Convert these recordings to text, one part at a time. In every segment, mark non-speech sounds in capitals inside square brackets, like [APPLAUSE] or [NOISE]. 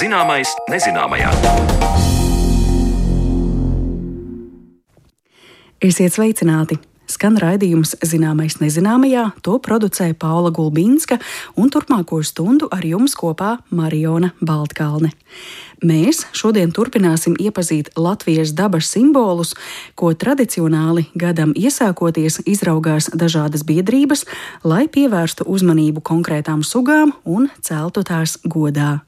Zināmais nezināmajā. Esiet sveicināti! Skan raidījums Zināmais nezināmajā, to producēja Paula Gulbīnska un turpmāko stundu ar jums kopā Mariona Baltkalne. Mēs šodien turpināsim iepazīt Latvijas dabas simbolus, ko tradicionāli gadam iesākoties izraugās dažādas biedrības, lai pievērstu uzmanību konkrētām sugām un celtu tās godā.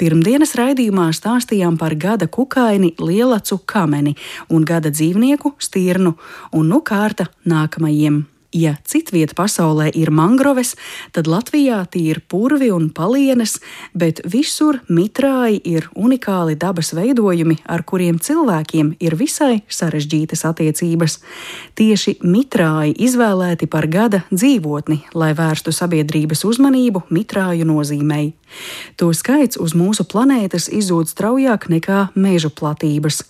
Pirmdienas raidījumā stāstījām par gada kukaini lielacu kameni un gada dzīvnieku stirnu, un nu kārta nākamajiem. Ja citvieta pasaulē ir mangroves, tad Latvijā tie ir purvi un palienes, bet visur mitrāji ir unikāli dabas veidojumi, ar kuriem cilvēkiem ir visai sarežģītas attiecības. Tieši mitrāji izvēlēti par gada dzīvotni, lai vērstu sabiedrības uzmanību mitrāju nozīmei. To skaits uz mūsu planētas izzūd straujāk nekā mežu platības.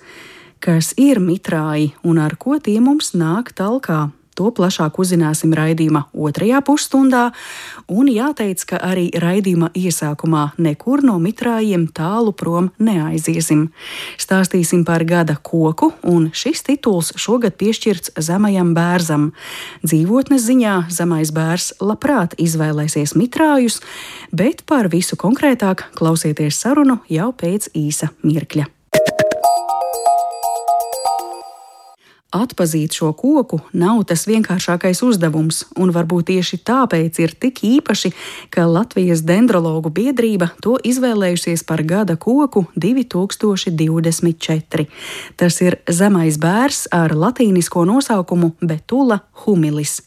Kas ir mitrāji un ar ko tie mums nāk talkā? To plašāk uzzināsim raidījuma otrajā pusstundā, un jāteic, ka arī raidījuma iesākumā nekur no mitrājiem tālu prom neaiziesim. Stāstīsim par gada koku, un šis tituls šogad piešķirts zemajam bērzam. Dzīvotnes ziņā zemais bērs labprāt izvēlēsies mitrājus, bet par visu konkrētāk klausieties sarunu jau pēc īsa mirkļa. Atpazīt šo koku nav tas vienkāršākais uzdevums, un varbūt tieši tāpēc ir tik īpaši, ka Latvijas dendrologu biedrība to izvēlējusies par gada koku 2024. Tas ir zemais bērs ar latīnisko nosaukumu Betula humilis.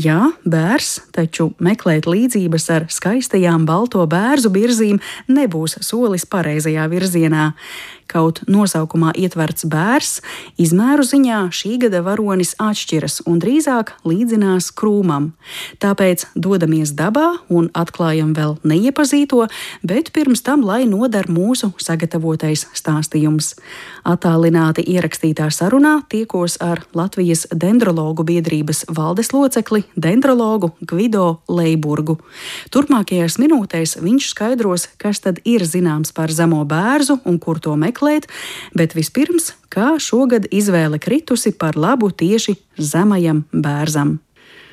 Jā, bērs, taču meklēt līdzības ar skaistajām balto bērzu virzīm nebūs solis pareizajā virzienā. Kaut nosaukumā ietverts bērs, izmēru ziņā šī gada varonis atšķiras un drīzāk līdzinās krūmam. Tāpēc dodamies dabā un atklājam vēl neiepazīto, bet pirms tam lai noder mūsu sagatavotais stāstījums. Atālināti ierakstītā sarunā tiekos ar Latvijas dendrologu biedrības valdes locekli, dendrologu Gvido Leiburgu. Turpmākajās minūtēs viņš skaidros, kas tad ir zināms par zemo bērzu un kur to meklēt meklēt, bet vispirms, kā šogad izvēle kritusi par labu tieši zemajam bērzam.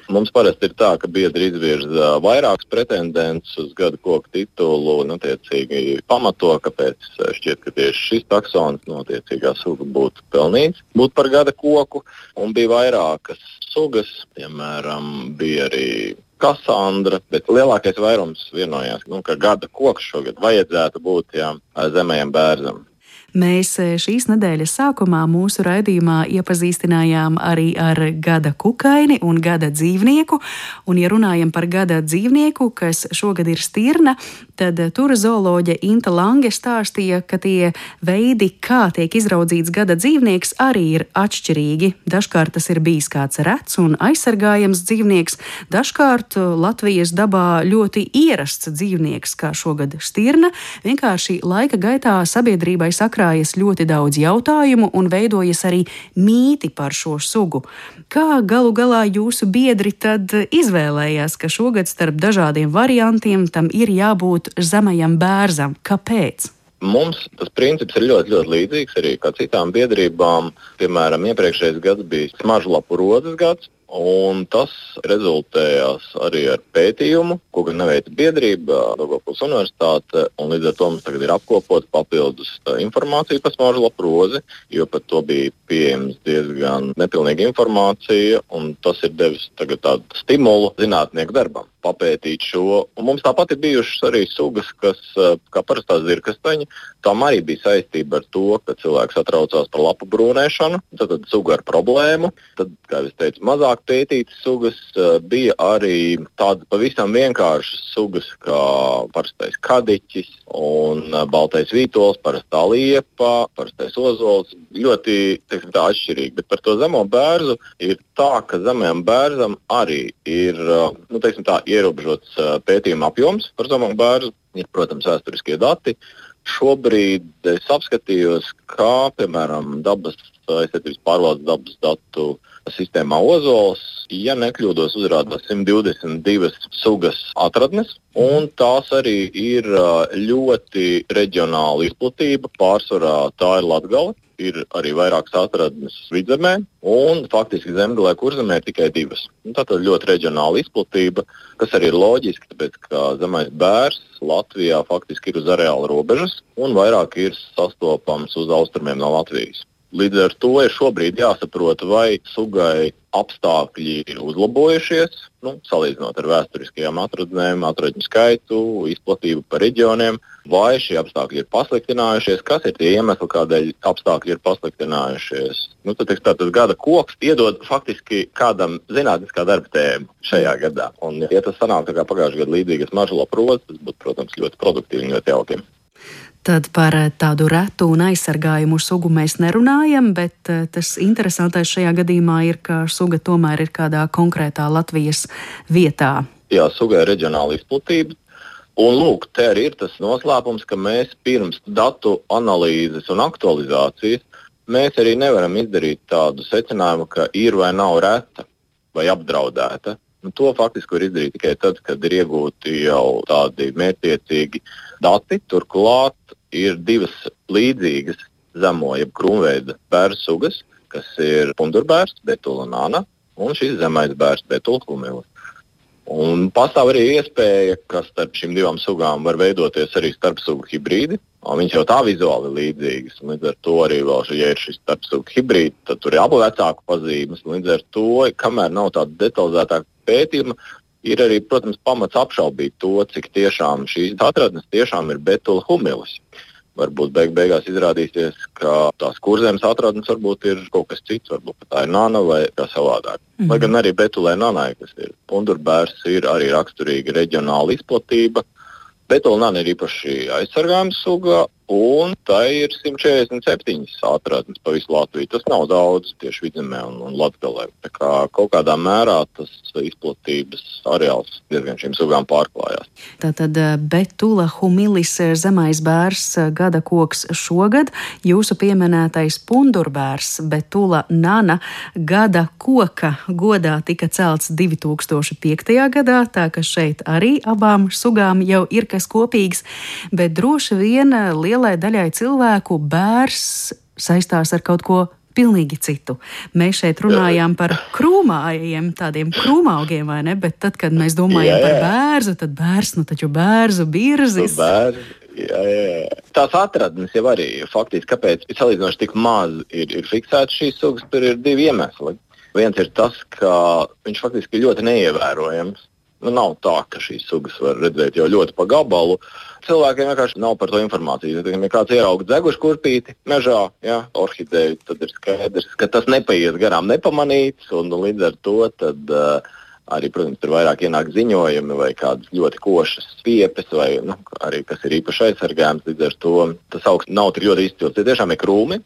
Mums parasti ir tā, ka biedri izvirza vairākus pretendentus uz gada koku titulu un, attiecīgi, pamato, kāpēc šķiet, ka tieši šis taksons no attiecīgā suga būtu pelnīts būt par gada koku. Un bija vairākas sugas, piemēram, bija arī Kassandra, bet lielākais vairums vienojās, nu, ka gada koks šogad vajadzētu būt jā, zemējam bērzam. Mēs e, šīs nedēļas sākumā mūsu raidījumā iepazīstinājām arī ar gada kukaini un gada dzīvnieku. Un, ja runājam par gada dzīvnieku, kas šogad ir stirna, tad tur zooloģe Inta Lange stāstīja, ka tie veidi, kā tiek izraudzīts gada dzīvnieks, arī ir atšķirīgi. Dažkārt tas ir bijis kāds rets un aizsargājams dzīvnieks, dažkārt Latvijas dabā ļoti ierasts dzīvnieks, kā šogad stirna. Vienkārši laika gaitā sabiedrībai sakrā sakrājas ļoti daudz jautājumu un veidojas arī mīti par šo sugu. Kā galu galā jūsu biedri tad izvēlējās, ka šogad starp dažādiem variantiem tam ir jābūt zemajam bērzam? Kāpēc? Mums tas princips ir ļoti, ļoti līdzīgs arī kā citām biedrībām. Piemēram, iepriekšējais gads bija smaržu lapu rodas gads, Un tas rezultējās arī ar pētījumu, ko gan neveica biedrība, Dārgopils Universitāte. Līdz ar to mums tagad ir apkopota papildus informācija par smaržu laprozi, jo par to bija pieejams diezgan nepilnīga informācija. Tas ir devis tādu stimulu zinātnieku darbam papētīt šo. Un mums tāpat ir bijušas arī sugas, kas, kā parastā zirkasteņa, tam arī bija saistība ar to, ka cilvēks atraucās par lapu brūnēšanu, tad, tad suga ar problēmu. Tad, kā jau teicu, mazāk vairāk pētītas sugas, eh, bija arī tādas pavisam vienkāršas sugas, kā parastais kadiķis un eh, baltais vītols, parastā liepa, parastais ozols. Ļoti teiksim, tā, atšķirīgi. Bet par to zemo bērzu ir tā, ka zemajam bērzam arī ir eh, nu, teiksim, tā, ierobežots pētījuma apjoms par zemo bērzu. Ir, protams, vēsturiskie dati. Šobrīd es apskatījos, kā piemēram dabas aizsardzības pārvaldes dabas datu sistēmā Ozols, ja nekļūdos, uzrādās 122 sugas atradnes, un tās arī ir ļoti reģionāla izplatība. Pārsvarā tā ir Latgala. Ir arī vairākas atradnes vidzemē, un faktiski zemgālē, kur zemē ir tikai divas. Un tā tad ļoti reģionāla izplatība, kas arī ir loģiski, tāpēc ka zemais bērs Latvijā faktiski ir uz areāla robežas un vairāk ir sastopams uz austrumiem no Latvijas. Līdz ar to ir šobrīd jāsaprot, vai sugai apstākļi uzlabojušies, nu, salīdzinot ar vēsturiskajām atradnēm, atradņu skaitu, izplatību pa reģioniem, vai šie apstākļi ir pasliktinājušies, kas ir tie iemesli, kādēļ apstākļi ir pasliktinājušies. Nu, tad tas gada koks iedod faktiski kādam zinātniskā darba tēmu šajā gadā. Un, ja tas sanāk tā kā pagājušajā gadā līdzīgas mažu labprot, tas būtu, protams, ļoti produktīvi un ļoti jauki. Tad par eh, tādu retu un aizsargājumu sugu mēs nerunājam, bet eh, tas interesantais šajā gadījumā ir, ka suga tomēr ir kādā konkrētā Latvijas vietā. Jā, sugai ir reģionāla izplatība. Un lūk, te arī ir tas noslēpums, ka mēs pirms datu analīzes un aktualizācijas mēs arī nevaram izdarīt tādu secinājumu, ka ir vai nav reta vai apdraudēta. Nu, to faktiski var izdarīt tikai tad, kad ir iegūti jau tādi mērķiecīgi dati. Turklāt ir divas līdzīgas zemo, jeb krūmveida bērnu sugas, kas ir pundurbērs, betula nana, un šis zemais bērns, betula kumilis. Un pastāv arī iespēja, ka starp šīm divām sugām var veidoties arī starpsugu hibrīdi. Viņš jau tā vizuāli ir līdzīgs. Līdz ar to arī, vēl, ja ir šis starpsugu hibrīds, tad tur ir abu vecāku pazīmes. Līdz ar to, kamēr nav tāda detalizētāka pētījuma, ir arī, protams, pamats apšaubīt to, cik tiešām šīs atradnes tiešām ir betula humilis. Varbūt beig beigās izrādīsies, ka tās kurzemes atradnes varbūt ir kaut kas cits, varbūt tā ir nana vai kā savādāk. Mm -hmm. Lai gan arī betulē nanai, kas ir pundurbērs, ir arī raksturīga reģionāla izplatība. Betulnāna ir īpaši aizsargājuma suga, Un tā ir 147 atradnes pa visu Latviju. Tas nav daudz tieši vidzemē un, un Latvijā. Kā kaut kādā mērā tas izplatības areāls diezgan šīm sugām pārklājās. Tātad eh, Betula humilis eh, zemais bērs eh, gada koks šogad, jūsu pieminētais pundurbērs Betula nana gada koka godā tika celts 2005. gadā, tā ka šeit arī abām sugām jau ir kas kopīgs, bet droši vien liela lielai daļai cilvēku bērs saistās ar kaut ko pilnīgi citu. Mēs šeit runājām par krūmājiem, tādiem krūmaugiem, vai ne? Bet tad, kad mēs domājam jā, jā. par bērnu, tad bērns, nu taču bērnu birzis. Nu, bērzi. Jā, jā. Tās atradnes jau arī faktiski, kāpēc salīdzinoši tik maz ir, ir fiksētas šīs sugas, tur ir divi iemesli. Viens ir tas, ka viņš faktiski ir ļoti neievērojams. Nu, nav tā, ka šīs sugas var redzēt jau ļoti pa gabalu. Uh, cilvēkiem vienkārši nav par to informācijas. Ja kāds ierauga dzegušu kurpīti mežā, ja, orhideju, tad ir skaidrs, ka tas nepaies garām nepamanīts. Līdz ar to tad, uh, arī, protams, tur vairāk ienāk ziņojumi vai kādas ļoti košas stiepes, vai nu, arī kas ir īpaši aizsargājams. Līdz ar to tas augsts nav tik ļoti izcils. Tie tiešām ir krūmi.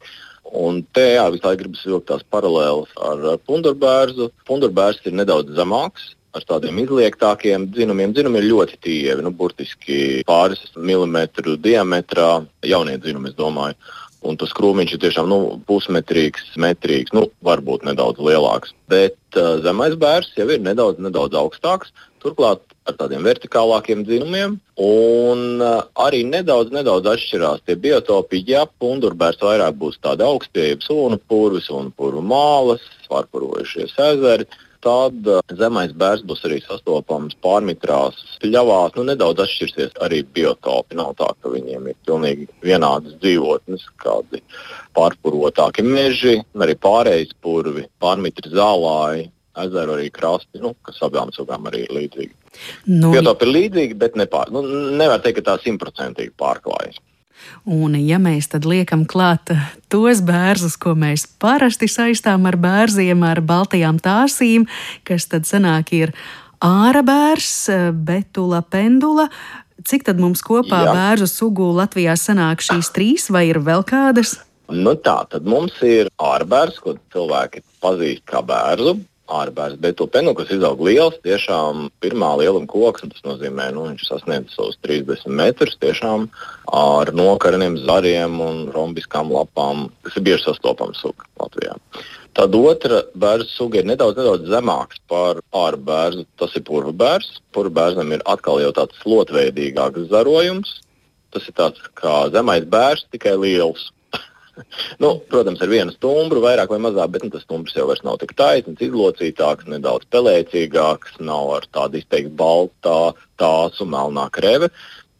Un te jā, visai gribas vilkt tās paralēlas ar, ar pundurbērzu. Pundurbērs ir nedaudz zemāks, ar tādiem izliektākiem dzinumiem. Dzinumi ir ļoti tievi, nu, burtiski pāris milimetru diametrā. Jaunie dzinumi, es domāju. Un tas krūmiņš ir tiešām nu, pusmetrīgs, metrīgs, nu, varbūt nedaudz lielāks. Bet uh, zemais bērs jau ir nedaudz, nedaudz augstāks. Turklāt ar tādiem vertikālākiem dzinumiem. Un uh, arī nedaudz, nedaudz atšķirās tie biotopi. Ja pundurbērs vairāk būs tādi augstie, jeb sunu purvis un purvu mālas, pārpurojušies ezeri, tad uh, zemais bērns būs arī sastopams pārmitrās pļavās. Nu, nedaudz atšķirsies arī biotopi. Nav tā, ka viņiem ir pilnīgi vienādas dzīvotnes, kādi pārpurotāki meži, arī pārējais purvi, pārmitri zālāji. Ezeru arī krasti, nu, kas abām sugām arī ir līdzīgi. Nu, Biotopi ir līdzīgi, bet nepār, nu, nevar teikt, ka tā simtprocentīgi pārklājas. Un, ja mēs tad liekam klāt tos bērzus, ko mēs parasti saistām ar bērziem, ar baltajām tāsīm, kas tad sanāk ir āra bērs, betula pendula, cik tad mums kopā Jā. bērzu sugu Latvijā sanāk šīs trīs, vai ir vēl kādas? Nu tā, tad mums ir ārbērs, ko cilvēki pazīst kā bērzu. Ārbērs. Bet to penu, kas izaug liels, tiešām pirmā lieluma koks, tas nozīmē, ka nu, viņš sasniedz savus 30 metrus, tiešām ar nokarniem, zariem un rombiskām lapām. Tas ir bieži sastopams suga Latvijā. Tad otra bērnu suga ir nedaudz, nedaudz zemāks par ārbērzu. Tas ir purva bērs. Purva bērzam ir atkal jau tāds slotveidīgāks zarojums. Tas ir tāds kā zemais bērs, tikai liels. Nu, protams, ar vienu stumbru, vairāk vai mazāk, bet nu, tas stumbrs jau nav tik taisnīgs, izlocītāks, nedaudz pelēcīgāks, nav ar tādu izteikti baltā, tāsu, melnā kreve.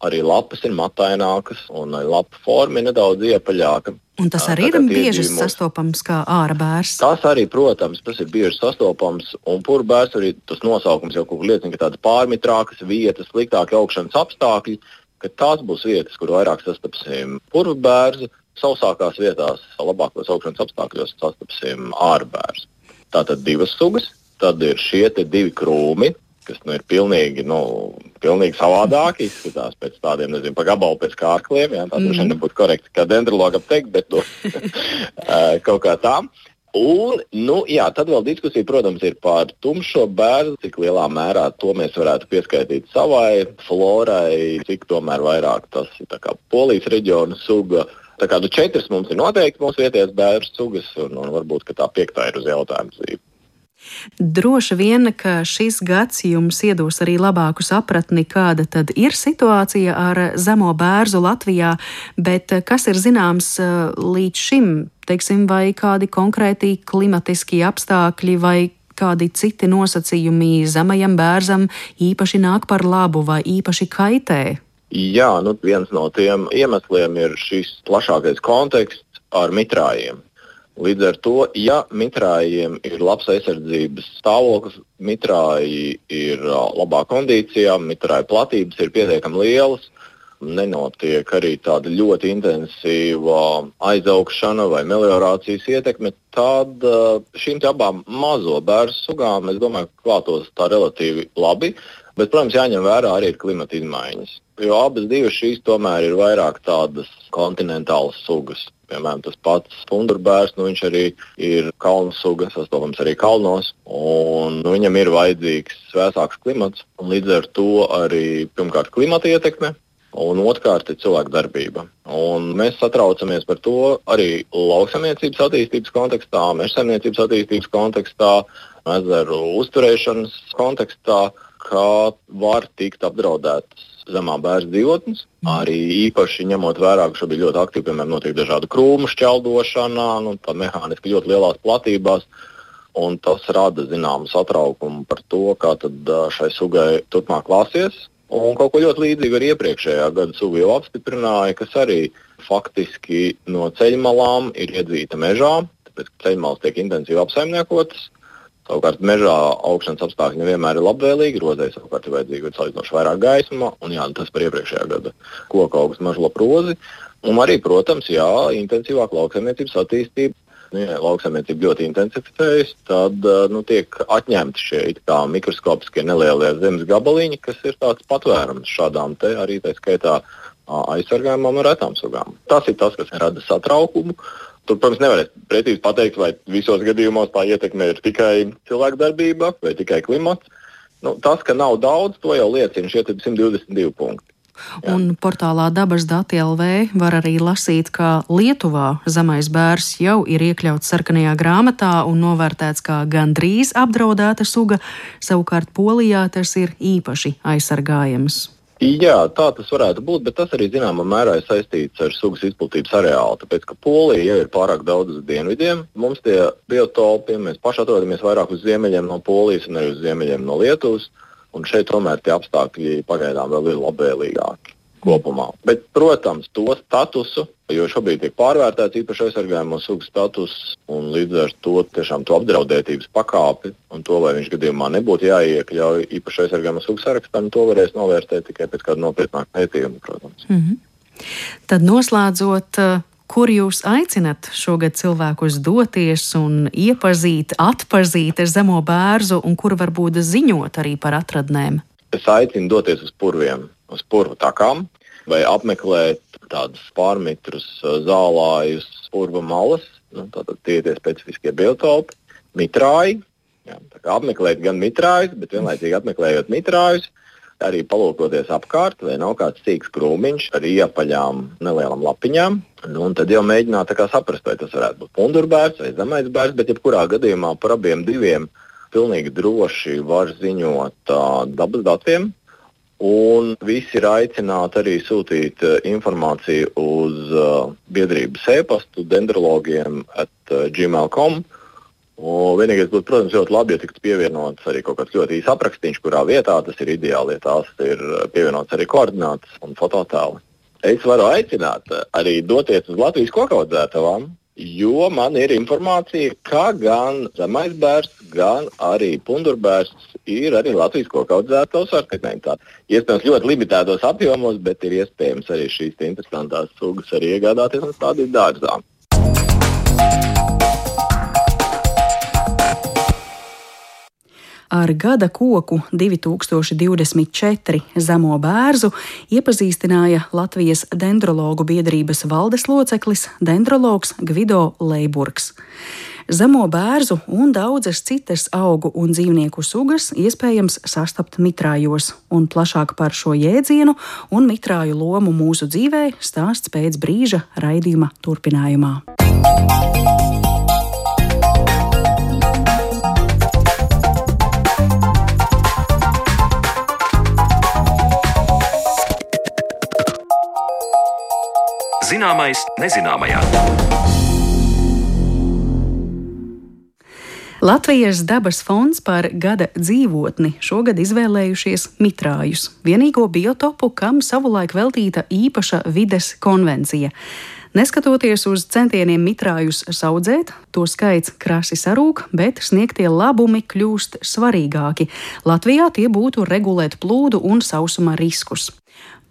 Arī lapas ir matainākas, un lapa forma ir nedaudz iepaļāka. Un tas arī ir bieži sastopams kā ārā bērns. Tas arī, protams, tas ir bieži sastopams. Un purbērs arī tas nosaukums jau liecina, ka tādas pārmitrākas vietas, sliktāki augšanas apstākļi, ka tās būs vietas, kur vairāk sastapsim purbērnu sausākās vietās, labākos augšanas apstākļos sastapsim ārbērus. Tātad divas sugas, tad ir šie divi krūmi, kas nu, ir pilnīgi, nu, pilnīgi savādāki. Izskatās pēc tādiem, nezinu, pa gabalu pēc kārkliem. Jā, tā droši mm. vien nebūtu korekti, kā dendrologam teikt, bet nu, [LAUGHS] kaut kā tā. Un, nu, jā, tad vēl diskusija, protams, ir par tumšo bērnu, cik lielā mērā to mēs varētu pieskaitīt savai florai, cik tomēr vairāk tas ir polijas reģiona suga. Tā kā nu, četras mums ir noteikti mūsu vietējās bērnu sugas, un, un varbūt tā piektā ir uz jautājumu zīmi. Droši vien, ka šis gads jums iedos arī labāku sapratni, kāda tad ir situācija ar zemo bērzu Latvijā, bet kas ir zināms eh, līdz šim, teiksim, vai kādi konkrēti klimatiski apstākļi vai kādi citi nosacījumi zemajam bērzam īpaši nāk par labu vai īpaši kaitē? Jā, nu, viens no tiem iemesliem ir šis plašākais konteksts ar mitrājiem. Līdz ar to, ja mitrājiem ir labs aizsardzības stāvoklis, mitrāji ir labā kondīcijā, mitrāja platības ir pietiekami lielas, nenotiek arī tāda ļoti intensīva aizaugšana vai meliorācijas ietekme, tad šīm abām mazo bērnu sugām, es domāju, klātos tā relatīvi labi. Bet, protams, jāņem vērā arī klimata izmaiņas. Jo abas šīs tomēr ir vairāk tādas kontinentālas sugas. Piemēram, tas pats fundurbērs, nu, viņš arī ir kalnu suga, sastopams arī kalnos, un nu, viņam ir vajadzīgs vēsāks klimats, un līdz ar to arī pirmkārt klimata ietekme, un otrkārt ir cilvēka darbība. Un mēs satraucamies par to arī lauksaimniecības attīstības kontekstā, meža saimniecības attīstības kontekstā, ezeru uzturēšanas kontekstā ka var tikt apdraudētas zemā bērnu dzīvotnes. Arī īpaši ņemot vērā, ka šobrīd ļoti aktīvi piemēram, notiek dažādu krūmu šķeldošana, nu, tā mehāniski ļoti lielās platībās. Un tas rada zināmu satraukumu par to, kā šai sugai turpmāk klāsies. Un kaut ko ļoti līdzīgu arī iepriekšējā gada suga jau apstiprināja, kas arī faktiski no ceļmalām ir iedzīta mežā, tāpēc ka ceļmalas tiek intensīvi apsaimniekotas. Savukārt mežā augšanas apstākļi nevienmēr ir labvēlīgi, rozē savukārt ir vajadzīga salīdzinoši vairāk gaisma, un jā, tas par iepriekšējā gada koku augstu meža laprozi. Un arī, protams, jā, intensīvāk lauksaimniecības attīstība. Nu, ja lauksaimniecība ļoti intensificējas, tad nu, tiek atņemti šie mikroskopiskie nelielie zemes gabaliņi, kas ir tāds patvērums šādām te arī tā skaitā aizsargājumam un retām sugām. Tas ir tas, kas rada satraukumu. Tur, protams, nevarēs precīzi pateikt, vai visos gadījumos tā ietekme ir tikai cilvēka darbība vai tikai klimats. Nu, tas, ka nav daudz, to jau liecina šie 122 punkti. Jā. Un portālā dabas dati LV var arī lasīt, ka Lietuvā zemais bērs jau ir iekļauts sarkanajā grāmatā un novērtēts kā gandrīz apdraudēta suga, savukārt Polijā tas ir īpaši aizsargājams. Jā, tā tas varētu būt, bet tas arī zināmā mērā ir saistīts ar sugas izplatības areālu. Tāpēc, ka Polija jau ir pārāk daudz uz dienvidiem, mums tie biotopi, mēs paši atrodamies vairāk uz ziemeļiem no Polijas un arī uz ziemeļiem no Lietuvas. Un šeit tomēr tie apstākļi pagaidām vēl ir labvēlīgāki kopumā. Bet, protams, to statusu, jo šobrīd tiek pārvērtēts īpaši aizsargājamo sugu status, un līdz ar to tiešām to apdraudētības pakāpi un to, vai viņš gadījumā nebūtu jāiekļauj īpaši aizsargājamo sugu sarakstā, to varēs novērtēt tikai pēc kāda nopietnāka pētījuma, protams. Mm -hmm. Tad noslēdzot, kur jūs aicinat šogad cilvēkus doties un iepazīt, atpazīt zemo bērnu, un kur varbūt ziņot arī par atradnēm? Es aicinu doties uz purviem uz purva takām vai apmeklēt tādus pārmetrus, zālājus, purva malas. Nu, tātad tie ir specifiskie biotopi, mitrāji. Jā, apmeklēt gan mitrājus, bet vienlaicīgi apmeklējot mitrājus, arī palūkoties apkārt, vai nav kāds sīks krūmiņš ar iepaļām nelielām lapiņām. Nu, tad jau mēģināt saprast, vai tas varētu būt pundurbērns vai zemais bērns, bet jebkurā gadījumā par abiem diviem pilnīgi droši var ziņot uh, dabas datiem. Un visi ir aicināti arī sūtīt uh, informāciju uz uh, biedrības e-pastu dendrologiem at uh, gmail.com. Uh, Un vienīgais būtu, protams, ļoti labi, ja tiktu pievienots arī kaut kāds ļoti īsts aprakstīns, kurā vietā tas ir ideāli, ja tās ir pievienots arī koordinātas un fototēli. Es varu aicināt arī doties uz Latvijas kokaudzētavām, jo man ir informācija, ka gan zemais bērns, gan arī pundurbērns ir arī Latvijas kokaudzētavas sortimentā. Iespējams, ļoti limitētos apjomos, bet ir iespējams arī šīs interesantās sugas arī iegādāties un stādīt dārzā. Ar gada koku 2024 zemo bērzu iepazīstināja Latvijas dendrologu biedrības valdes loceklis dendrologs Gvido Leiburgs. Zemo bērzu un daudzas citas augu un dzīvnieku sugas iespējams sastapt mitrājos, un plašāk par šo jēdzienu un mitrāju lomu mūsu dzīvē stāsts pēc brīža raidījuma turpinājumā. Zināmais nezināmajā. Latvijas dabas fonds par gada dzīvotni šogad izvēlējušies mitrājus, vienīgo biotopu, kam savulaik veltīta īpaša vides konvencija. Neskatoties uz centieniem mitrājus audzēt, to skaits krasi sarūk, bet sniegtie labumi kļūst svarīgāki. Latvijā tie būtu regulēt plūdu un sausuma riskus.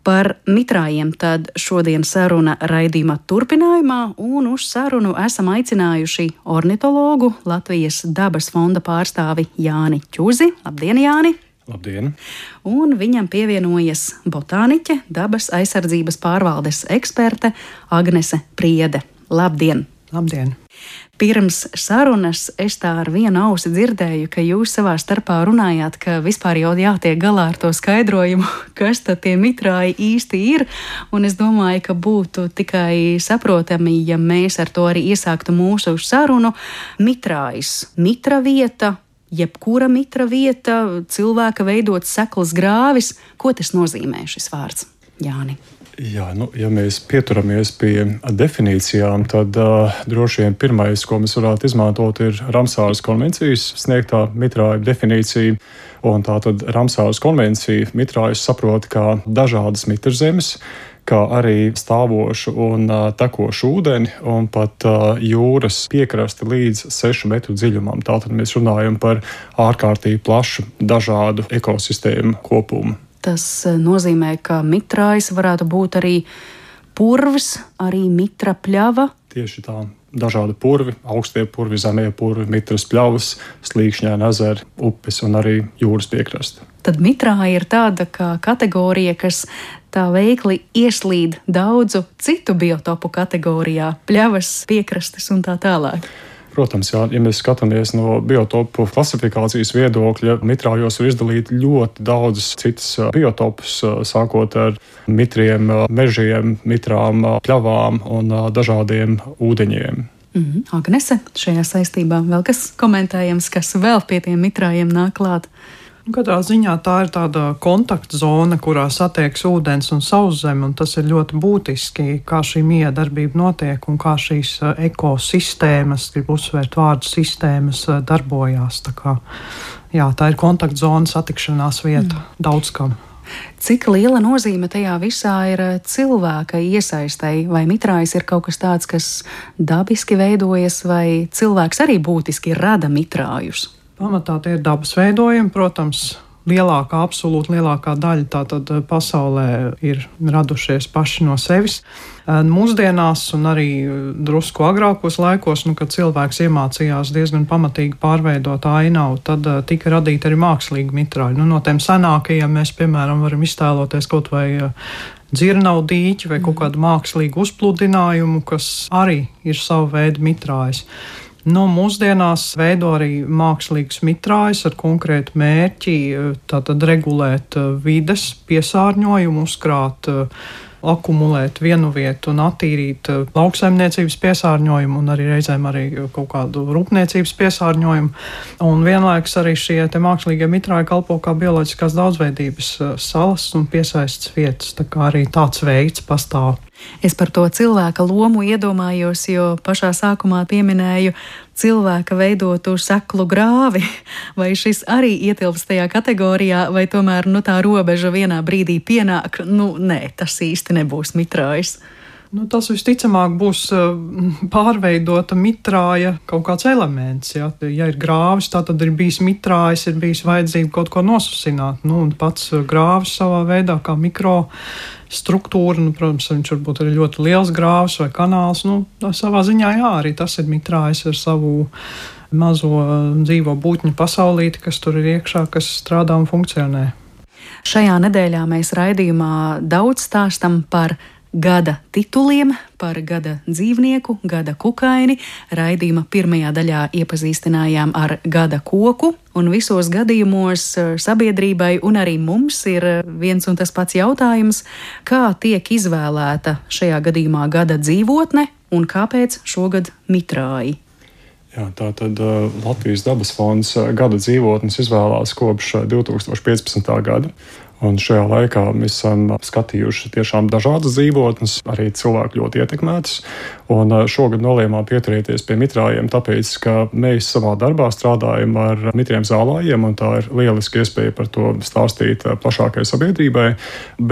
Par mitrājiem tad šodien saruna raidījuma turpinājumā, un uz sarunu esam aicinājuši ornitologu Latvijas dabas fonda pārstāvi Jāni Čuzi. Labdien, Jāni! Labdien! Un viņam pievienojas botāniķe, dabas aizsardzības pārvaldes eksperte Agnese Priede. Labdien! Labdien! Pirms sarunas es tā ar vienu ausi dzirdēju, ka jūs savā starpā runājāt, ka vispār jau jātiek galā ar to skaidrojumu, [LAUGHS] kas tad tie mitrāji īsti ir. Un es domāju, ka būtu tikai saprotami, ja mēs ar to arī iesāktu mūsu sarunu. Mitrājs, mitra vieta, jebkura mitra vieta, cilvēka veidot seklas grāvis. Ko tas nozīmē šis vārds, Jāni? Jā, nu, ja mēs pieturamies pie definīcijām, tad uh, droši vien pirmais, ko mēs varētu izmantot, ir Ramsāras konvencijas sniegtā mitrāja definīcija. Un tā tad Ramsāras konvencija mitrājus saprot kā dažādas mitrzemes, kā arī stāvošu un uh, tekošu ūdeni, un pat uh, jūras piekrasti līdz 6 metru dziļumam. Tātad mēs runājam par ārkārtīgi plašu dažādu ekosistēmu kopumu. Tas eh, nozīmē, ka mitrājs varētu būt arī purvs, arī mitra pļava. Tieši tā. Dažādi purvi, augstie purvi, zemie purvi, mitras pļavas, slīkšņaini ezeri, upes un arī jūras piekraste. Tad mitrā ir tāda kategorija, kas tā veikli ieslīd daudzu citu biotopu kategorijā, pļavas, piekrastes un tā tālāk. Protams, jā, ja mēs skatāmies no biotopu klasifikācijas viedokļa, mitrājos var izdalīt ļoti daudzus citus biotopus, sākot ar mitriem, mežiem, mitrām, pļavām un dažādiem ūdeņiem. Mm -hmm. Agnese, šajā saistībā vēl kas komentējams, kas vēl pie tiem mitrājiem nāk klāt? Katrā ziņā tā ir tāda kontaktzona, kurā satiekas ūdens un sauszeme, un tas ir ļoti būtiski, kā šī miedarbība notiek un kā šīs eh, ekosistēmas, gribu uzsvērt vārdu sistēmas, eh, darbojās. Tā, kā, jā, tā ir kontaktzona, satikšanās vieta mm. daudz kam. Cik liela nozīme tajā visā ir eh, cilvēka iesaistei? Vai mitrājs ir kaut kas tāds, kas dabiski veidojas, vai cilvēks arī būtiski rada mitrājus? Pamatā tie ir dabas veidojumi, protams. Lielākā, absolūti lielākā daļa tātad eh, pasaulē ir radušies paši no sevis. Eh, mūsdienās, un arī eh, drusku agrākos laikos, nu, kad cilvēks iemācījās diezgan pamatīgi pārveidot ainavu, tad tika radīta arī mākslīga mitrāļa. Nu, no tiem senākajiem mēs, piemēram, varam iztēloties kaut vai dzirnavu dīķi vai kaut kādu mākslīgu uzpludinājumu, kas arī ir sava veida mitrājs. Nu, mūsdienās veido arī mākslīgs mitrājs ar konkrētu mērķi, tātad regulēt vides piesārņojumu, uzkrāt akumulēt vienu vietu un attīrīt eh, lauksaimniecības piesārņojumu un arī reizēm arī kaut kādu rūpniecības piesārņojumu. Un vienlaikus arī šie mākslīgie mitrāji kalpo kā bioloģiskās daudzveidības eh, salas un piesaistas vietas. Tā kā arī tāds veids pastāv. Es par to cilvēka lomu iedomājos, jo pašā sākumā pieminēju cilvēka veidotu seklu grāvi. [LAUGHS] Vai šis arī ietilpst tajā kategorijā, vai tomēr nu, tā robeža vienā brīdī pienāk? Nu, nē, tas īsti nebūs mitrājs. Nu, tas visticamāk būs eh, pārveidota mitrāja kaut kāds elements. Ja, ja ir grāvis, tad ir bijis mitrājs, ir bijis vajadzīga kaut ko nosusināt. Nu, pats eh, grāvis savā veidā, kā mikro struktūra, nu, protams, viņš varbūt ir ļoti liels grāvis vai kanāls. Nu, savā ziņā jā, arī tas ir mitrājs ar savu mazo eh, dzīvo būtņu pasaulīti, kas tur ir iekšā, kas strādā un funkcionē. Šajā nedēļā mēs raidījumā daudz stāstam par gada tituliem par gada dzīvnieku, gada kukaini. Raidījuma pirmajā daļā iepazīstinājām ar gada koku, un visos gadījumos eh, sabiedrībai un arī mums ir eh, viens un tas pats jautājums, kā tiek izvēlēta šajā gadījumā gada dzīvotne un kāpēc šogad mitrāji. Jā, tā tad uh, Latvijas dabas fonds gada dzīvotnes izvēlās kopš uh, 2015. gada. Un šajā laikā mēs esam skatījuši tiešām dažādas dzīvotnes, arī cilvēku ļoti ietekmētas. Un šogad nolēmām pieturēties pie mitrājiem, tāpēc, ka mēs savā darbā strādājam ar mitriem zālājiem, un tā ir lieliska iespēja par to stāstīt plašākai sabiedrībai.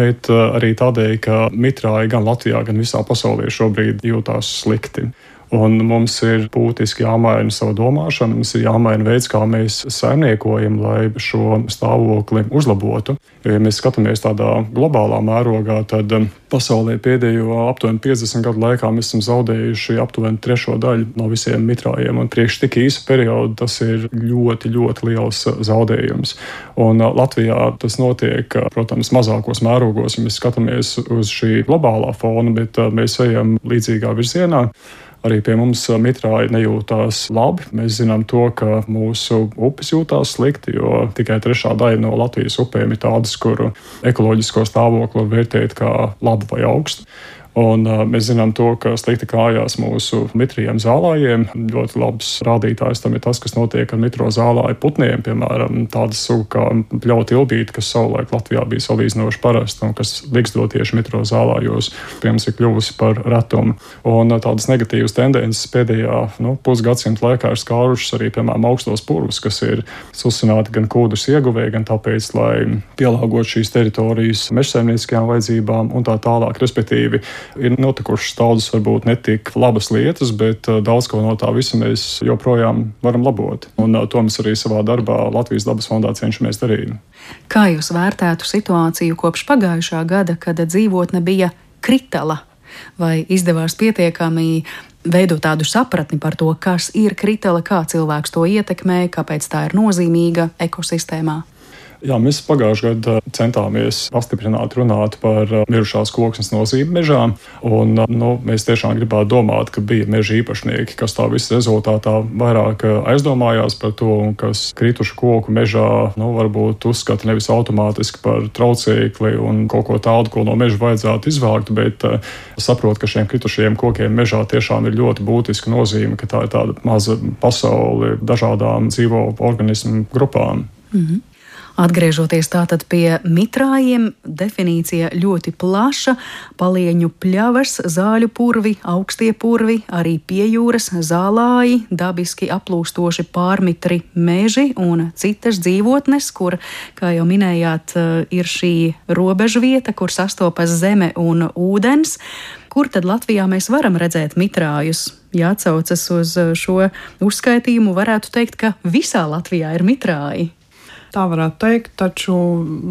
Bet arī tādēļ, ka mitrāji gan Latvijā, gan visā pasaulē šobrīd jūtās slikti. Un mums ir būtiski jāmaina savu domāšanu, mums ir jāmaina veids, kā mēs saimniekojam, lai šo stāvokli uzlabotu. Ja mēs skatāmies tādā globālā mērogā, tad um, pasaulē pēdējo aptuveni 50 gadu laikā mēs esam zaudējuši aptuveni trešo daļu no visiem mitrājiem. Un priekš tik īsa perioda tas ir ļoti, ļoti liels uh, zaudējums. Un uh, Latvijā tas notiek, uh, protams, mazākos mērogos, ja mēs skatāmies uz šī globālā fona, bet mēs ejam līdzīgā virzienā. Arī pie mums mitrāji nejūtās labi. Mēs zinām to, ka mūsu upes jūtās slikti, jo tikai trešā daļa no Latvijas upēm ir tādas, kuru ekoloģisko stāvokli var vērtēt kā labu vai augstu. Un, uh, mēs zinām, to, ka slikti klājās mūsu mitriem zālājiem. Ļoti labs rādītājs tam ir tas, kas notiek ar mitro zālāju putniem. Piemēram, tādas suga kā pļauta ilbīte, kas savulaik Latvijā bija salīdzinoši parasta un kas liksdot tieši mitro zālājos, pirms ir kļuvusi par retumu. Un uh, tādas negatīvas tendences pēdējā nu, pusgadsimta laikā ir skārušas arī, piemēram, augstos purvus, kas ir susināti gan kūdus ieguvēji, gan tāpēc, lai pielāgotu šīs teritorijas mežsaimnieciskajām vajadzībām un tā tālāk. Respektīvi, ir notikušas daudzas, varbūt ne tik labas lietas, bet uh, daudz ko no tā visa mēs joprojām varam labot. Un uh, to mēs arī savā darbā Latvijas dabas fondā cenšamies darīt. Kā jūs vērtētu situāciju kopš pagājušā gada, kad dzīvotne bija kritala? Vai izdevās pietiekami veidot tādu sapratni par to, kas ir kritala, kā cilvēks to ietekmē, kāpēc tā ir nozīmīga ekosistēmā? Jā, mēs pagājušajā gadā centāmies pastiprināt, runāt par mirušās koksnes nozīmi mežā. Un, nu, mēs tiešām gribētu domāt, ka bija meža īpašnieki, kas tā visa rezultātā vairāk aizdomājās par to, un kas kritušu koku mežā nu, varbūt uzskata nevis automātiski par traucēkli un kaut ko tādu, ko no meža vajadzētu izvākt, bet uh, saprot, ka šiem kritušajiem kokiem mežā tiešām ir ļoti būtiska nozīme, ka tā ir tāda maza pasaule dažādām dzīvo organismu grupām. Mm -hmm. Atgriežoties tātad pie mitrājiem, definīcija ļoti plaša - palieņu pļavas, zāļu purvi, augstie purvi, arī piejūras zālāji, dabiski aplūstoši pārmitri meži un citas dzīvotnes, kur, kā jau minējāt, ir šī robežu vieta, kur sastopas zeme un ūdens. Kur tad Latvijā mēs varam redzēt mitrājus? Ja atcaucas uz šo uzskaitījumu, varētu teikt, ka visā Latvijā ir mitrāji. Tā varētu teikt, taču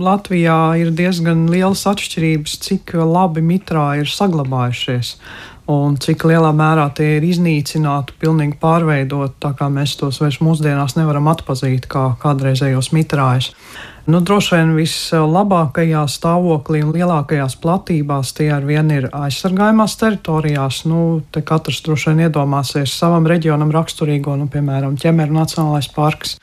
Latvijā ir diezgan lielas atšķirības, cik labi mitrā ir saglabājušies. Un cik lielā mērā tie ir iznīcināti, pilnīgi pārveidot, tā kā mēs tos vairs mūsdienās nevaram atpazīt kā kādreizējos mitrājus. Nu, droši vien vislabākajā stāvoklī un lielākajās platībās tie ar vienu ir aizsargājumās teritorijās. Nu, te katrs droši vien iedomāsies savam reģionam raksturīgo, nu, piemēram, ķemeru nacionālais parks,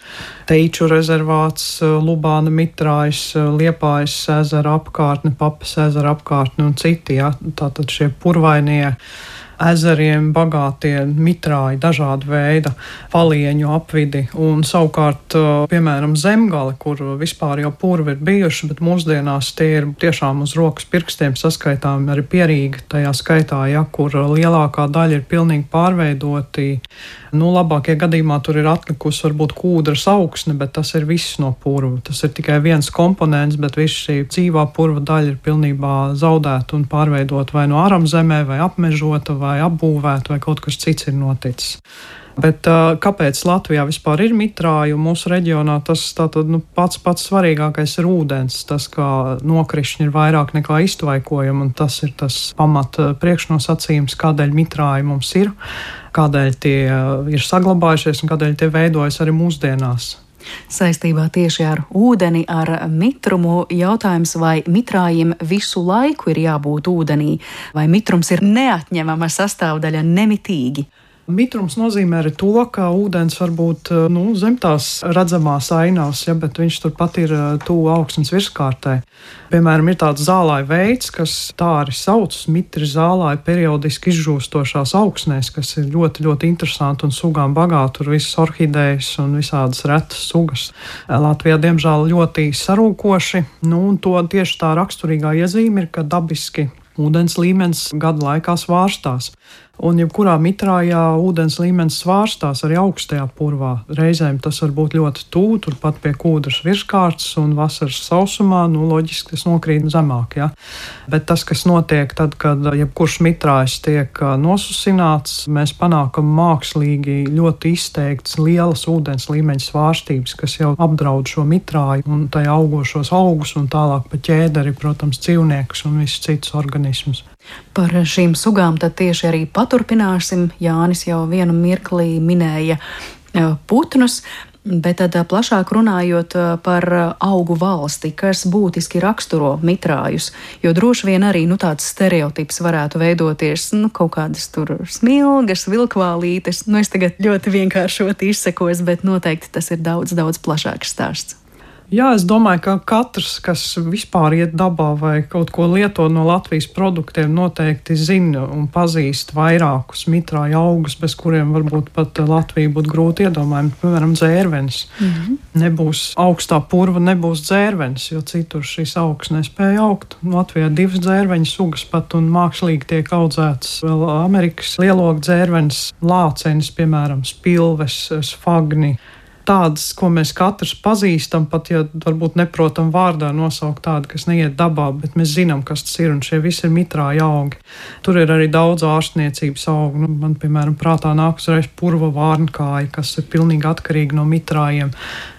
Teiču rezervāts, Lubāna mitrājs, Liepājas ezera apkārtne, Papas ezera apkārtne un citi. Ja? Tātad šie purvainie ezeriem bagātie mitrāji, dažāda veida palieņu apvidi. Un savukārt, piemēram, zemgale, kur vispār jau purvi ir bijuši, bet mūsdienās tie ir tiešām uz rokas pirkstiem saskaitām arī pierīgi tajā skaitā, ja kur lielākā daļa ir pilnīgi pārveidoti. Nu, labākie gadījumā tur ir atlikusi varbūt kūdras augsne, bet tas ir viss no purva. Tas ir tikai viens komponents, bet viss šī dzīvā purva daļa ir pilnībā zaudēta un pārveidota vai no ārzemē, vai apmežota, vai apbūvēta, vai kaut kas cits ir noticis. Bet kāpēc Latvijā vispār ir mitrāji un mūsu reģionā tas tātad, nu, pats pats svarīgākais ir ūdens. Tas, kā nokrišņi ir vairāk nekā iztvaikojumi, un tas ir tas pamata priekšnosacījums, kādēļ mitrāji mums ir, kādēļ tie ir saglabājušies un kādēļ tie veidojas arī mūsdienās. Saistībā tieši ar ūdeni, ar mitrumu jautājums, vai mitrājiem visu laiku ir jābūt ūdenī, vai mitrums ir neatņemama sastāvdaļa nemitīgi. Mitrums nozīmē arī to, ka ūdens var būt eh, nu, zem tās redzamās ainās, ja, bet viņš turpat ir eh, tuvu augsnes virskārtē. Piemēram, ir tāds zālāja veids, kas tā arī sauc, mitri zālāja periodiski izžūstošās augsnēs, kas ir ļoti, ļoti interesanti un sugām bagāti. Tur visas orhidejas un visādas retas sugas. Latvijā, diemžēl, ļoti sarūkoši, nu, un to tieši tā raksturīgā iezīme ir, ka dabiski ūdens līmenis gadu laikā svārstās. Un jebkurā mitrājā ūdens līmenis svārstās arī augstajā purvā. Reizēm tas var būt ļoti tuvu, turpat pie kūdras virskārtas, un vasaras sausumā, nu, loģiski tas nokrīt zemāk. Ja? Bet tas, kas notiek tad, kad jebkurš mitrājs tiek nosusināts, mēs panākam mākslīgi ļoti izteikts lielas ūdens līmeņa svārstības, kas jau apdraud šo mitrāju un tajā augošos augus un tālāk pa ķēderi, protams, dzīvniekus un visus citus organismus. Par šīm sugām tad tieši arī paturpināsim. Jānis jau vienu mirklī minēja e, putnus. Bet tad e, plašāk runājot e, par augu valsti, kas būtiski raksturo mitrājus, jo droši vien arī nu, tāds stereotips varētu veidoties nu, kaut kādas tur smilgas, vilkvālītes. Nu, es tagad ļoti vienkāršoti izsekos, bet noteikti tas ir daudz, daudz plašāks stāsts. Jā, es domāju, ka katrs, kas vispār iet dabā vai kaut ko lieto no Latvijas produktiem, noteikti zina un pazīst vairākus mitrāju augus, bez kuriem varbūt pat Latvija būtu grūti iedomājama. Piemēram, dzērvenis. Mm -hmm. Nebūs augstā purva, nebūs dzērvenis, jo citur šīs augs nespēja augt. Latvijā divas dzērveņu sugas pat un mākslīgi tiek audzētas vēl Amerikas lielogu dzērvenis, lācenis, piemēram, spilves, sfagni tādas, ko mēs katrs pazīstam, pat ja varbūt neprotam vārdā nosaukt tādu, kas neiet dabā, bet mēs zinām, kas tas ir, un šie visi ir mitrāji augi. Tur ir arī daudz ārstniecības augu. Nu, man, piemēram, prātā nāk uzreiz purva vārnkāja, kas ir pilnīgi atkarīga no mitrājiem.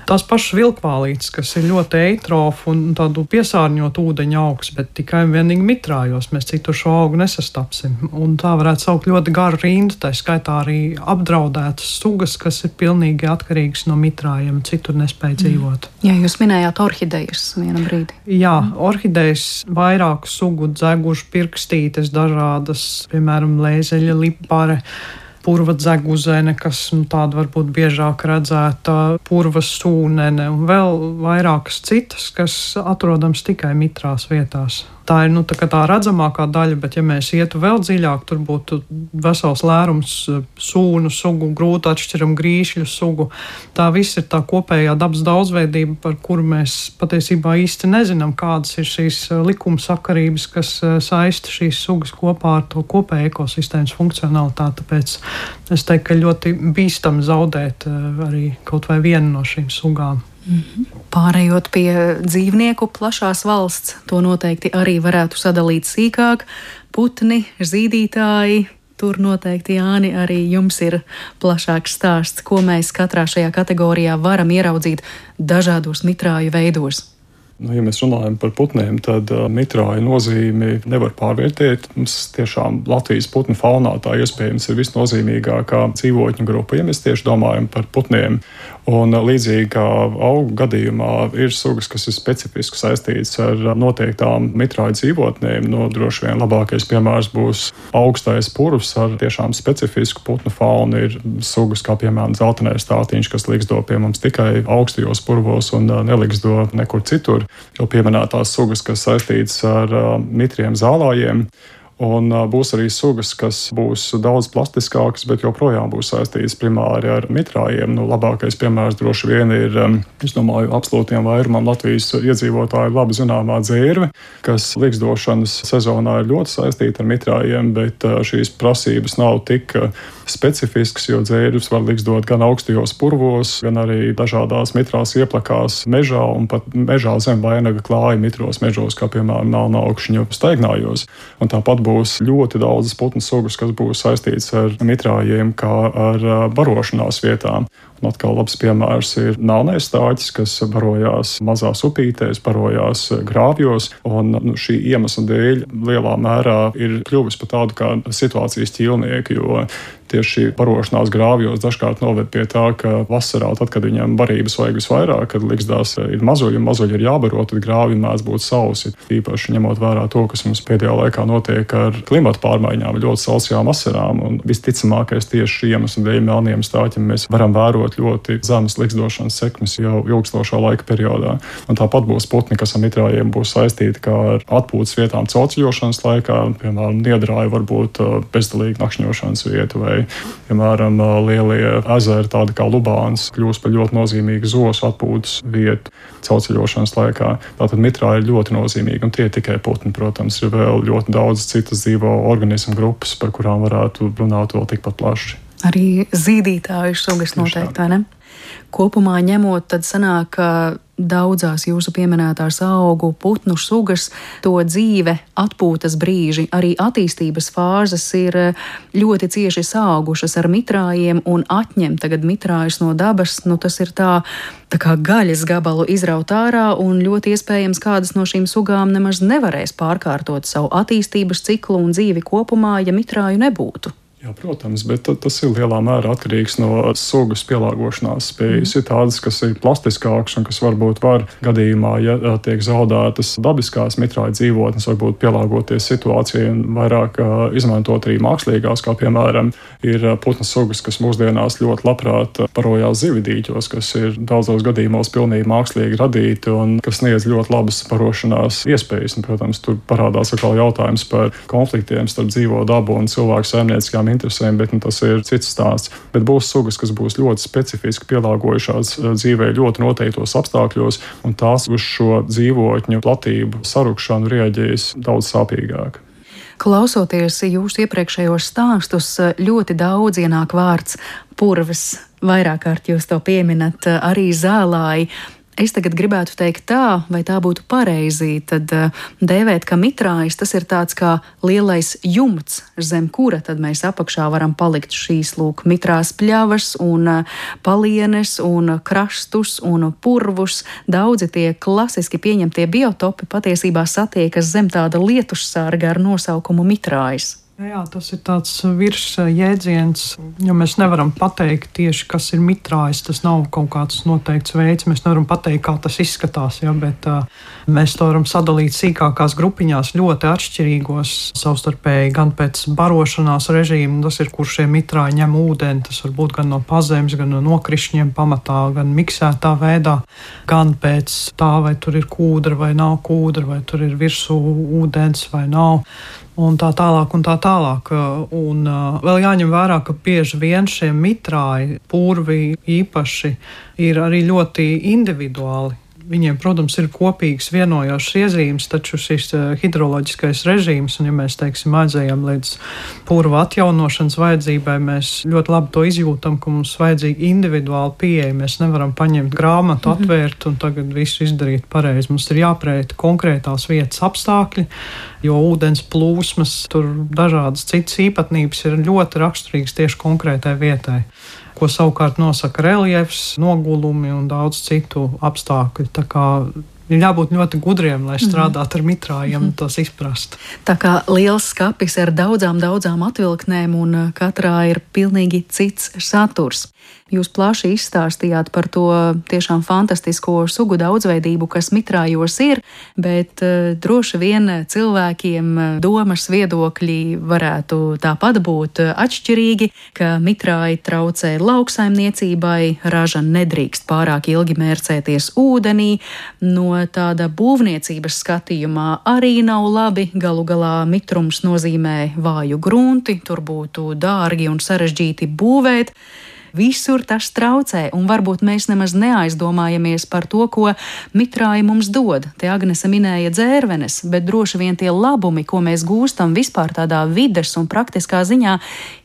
Tās pašas vilkvālītes, kas ir ļoti eitrofu un tādu piesārņotu ūdeņu augs, bet tikai un vienīgi mitrājos mēs citu šo augu nesastapsim. Un tā varētu saukt ļoti garu rindu, tā skaitā arī apdraudētas sugas, kas ir pilnīgi atkarīgas no mitrājiem, citur nespēja mm. dzīvot. Jā, jūs minējāt orhidejas vienā brīdī. Jā, orhidejas vairāku sugu dzeguši pirkstītes dažādas, piemēram, lēzeļa lipare purva dzeguzene, kas nu, tāda varbūt biežāk redzēta, purva sūnene un vēl vairākas citas, kas atrodams tikai mitrās vietās. Tā ir nu, tā, tā redzamākā daļa, bet, ja mēs ietu vēl dziļāk, tur būtu vesels lērums eh, sūnu sugu, grūti atšķiram grīšļu sugu. Tā viss ir tā kopējā dabas daudzveidība, par kuru mēs patiesībā īsti nezinām, kādas ir šīs eh, likuma sakarības, kas eh, saista šīs sugas kopā ar to kopēju ekosistēmas funkcionalitāti. Tāpēc es teiktu, ka ļoti bīstami zaudēt arī kaut vai vienu no šīm sugām. Pārējot pie dzīvnieku plašās valsts, to noteikti arī varētu sadalīt sīkāk. Putni, zīdītāji, tur noteikti Jāni arī jums ir plašāks stāsts, ko mēs katrā šajā kategorijā varam ieraudzīt dažādos mitrāju veidos. Nu, ja mēs runājam par putniem, tad uh, mitrāja nozīmi nevar pārvērtēt. Mums tiešām Latvijas putnu faunā tā iespējams ir visnozīmīgākā dzīvotņu grupa, ja mēs tieši domājam par putniem. Un uh, līdzīgi kā augu gadījumā, ir sugas, kas ir specifiski saistītas ar uh, noteiktām mitrāja dzīvotnēm. Nu, droši vien labākais piemērs būs augstais purvs ar tiešām specifisku putnu faunu. Ir sugas, kā piemēram zeltainais stātiņš, kas liksdo pie mums tikai augstajos purvos un uh, neliksdo nekur citur jau pieminētās sugas, kas saistītas ar mitriem zālājiem. Un būs arī sugas, kas būs daudz plastiskākas, bet joprojām būs saistītas primāri ar mitrājiem. Nu, labākais piemērs droši vien ir, es domāju, absolūtiem vairumam Latvijas iedzīvotāju labi zināmā dzērve, kas liksdošanas sezonā ir ļoti saistīta ar mitrājiem, bet šīs prasības nav tik specifisks, jo dzērus var liksdot gan augstajos purvos, gan arī dažādās mitrās ieplakās mežā un pat mežā zem vainaga klāja mitros mežos, kā piemēram melnaugšņu staignājos. Un tāpat būs ļoti daudzas putnu sugas, kas būs saistītas ar mitrājiem, kā ar barošanās vietām. Un atkal labs piemērs ir melnais stāķis, kas barojās mazās upītēs, barojās grāvjos. Un nu, šī iemesla dēļ lielā mērā ir kļuvis par tādu kā situācijas ķīlnieku, jo tieši barošanās grāvjos dažkārt noved pie tā, ka vasarā, tad, kad viņam barības vajag visvairāk, kad likstās ir mazuļi un mazuļi ir jābaro, tad grāvji mēdz būt sausi. Īpaši ņemot vērā to, kas mums pēdējā laikā notiek ar klimatu pārmaiņām, ļoti sausajām vasarām. Un visticamākais tieši šī iemesla dēļ melniem stāķiem mēs varam vērot vērot ļoti zemes likstošanas sekmes jau ilgstošā laika periodā. Un tāpat būs putni, kas ar mitrājiem būs saistīti ar atpūtas vietām celceļošanas laikā, piemēram, niedrāja var būt uh, bezdalīga nakšņošanas vieta vai, piemēram, uh, lielie ezeri, tādi kā Lubāns, kļūst par ļoti nozīmīgu zosu atpūtas vietu celceļošanas laikā. Tātad mitrā ir ļoti nozīmīga, un tie tikai putni, protams, ir vēl ļoti daudz citas dzīvo organismu grupas, par kurām varētu runāt vēl tikpat plaši. Arī zīdītāju sugas noteikti, ne? Kopumā ņemot, tad sanāk, ka daudzās jūsu pieminētās augu putnu sugas, to dzīve, atpūtas brīži, arī attīstības fāzes ir ļoti cieši saugušas ar mitrājiem un atņemt tagad mitrājus no dabas, nu tas ir tā, tā kā gaļas gabalu izraut ārā un ļoti iespējams kādas no šīm sugām nemaz nevarēs pārkārtot savu attīstības ciklu un dzīvi kopumā, ja mitrāju nebūtu. Jā, protams, bet tas ir lielā mērā atkarīgs no sugas pielāgošanās spējas. Mm. Ir tādas, kas ir plastiskākas un kas varbūt var gadījumā, ja tiek zaudētas dabiskās mitrāja dzīvotnes, varbūt pielāgoties situācijai un vairāk izmantot arī mākslīgās, kā piemēram ir putnu sugas, kas mūsdienās ļoti labprāt parojās zividīķos, kas ir daudzos gadījumos pilnīgi mākslīgi radīti un kas sniedz ļoti labas parošanās iespējas. Un, protams, tur parādās atkal jautājums par konfliktiem starp dzīvo dabu un cilvēku saimnieciskām interesēm, bet nu, tas ir cits stāsts. Bet būs sugas, kas būs ļoti specifiski pielāgojušās eh, dzīvē ļoti noteiktos apstākļos, un tās uz šo dzīvotņu platību sarukšanu rieģēs daudz sāpīgāk. Klausoties jūsu iepriekšējos stāstus, ļoti daudz ienāk vārds purvs. Vairāk kārt jūs to pieminat, arī zālāji. Es tagad gribētu teikt tā, vai tā būtu pareizi, tad uh, dēvēt, ka mitrājs tas ir tāds kā lielais jumts, zem kura tad mēs apakšā varam palikt šīs lūk mitrās pļavas un uh, palienes un krastus un purvus. Daudzi tie klasiski pieņemtie biotopi patiesībā satiekas zem tāda lietussārga ar nosaukumu mitrājs. Jā, tas ir tāds virsjēdziens, jo mēs nevaram pateikt tieši, kas ir mitrājs. Tas nav kaut kāds noteikts veids. Mēs nevaram pateikt, kā tas izskatās, ja, bet uh, mēs to varam sadalīt sīkākās grupiņās, ļoti atšķirīgos, savstarpēji gan pēc barošanās režīma, tas ir, kur šie mitrāji ņem ūdeni. Tas var būt gan no pazemes, gan no nokrišņiem pamatā, gan miksētā veidā, gan pēc tā, vai tur ir kūdra vai nav kūdra, vai tur ir virsū ūdens vai nav un tā tālāk. Un tā tālāk. Un uh, vēl jāņem vērā, ka bieži vien šie mitrāji, purvi īpaši ir arī ļoti individuāli. Viņiem, protams, ir kopīgs vienojošs iezīmes, taču šis hidroloģiskais režīms, un ja mēs teiksim, aizējām līdz purva atjaunošanas vajadzībai, mēs ļoti labi to izjūtam, ka mums vajadzīga individuāla pieeja. Mēs nevaram paņemt grāmatu, mhm. atvērt un tagad visu izdarīt pareizi. Mums ir jāprēta konkrētās vietas apstākļi, jo ūdens plūsmas, tur dažādas citas īpatnības ir ļoti raksturīgas tieši konkrētai vietai ko savukārt nosaka reliefs, nogulumi un daudz citu apstākļu. Ir jābūt ļoti gudriem, lai mhm. strādātu ar mitrājiem un tos izprastu. Tā kā liels skapis ar daudzām, daudzām atvilktnēm, un katrā ir pilnīgi cits saturs. Jūs plaši izstāstījāt par to tiešām fantastisko sugu daudzveidību, kas mitrājos ir, bet uh, droši vien cilvēkiem domas viedokļi varētu tāpat būt atšķirīgi, ka mitrāji traucē lauksaimniecībai, raža nedrīkst pārāk ilgi mērcēties ūdenī, no tāda būvniecības skatījumā arī nav labi. Galu galā mitrums nozīmē vāju grunti, tur būtu dārgi un sarežģīti būvēt. Visur tas traucē, un varbūt mēs nemaz neaizdomājamies par to, ko mitrāji mums dod. Te Agnese minēja dzērvenes, bet droši vien tie labumi, ko mēs gūstam vispār tādā vides un praktiskā ziņā,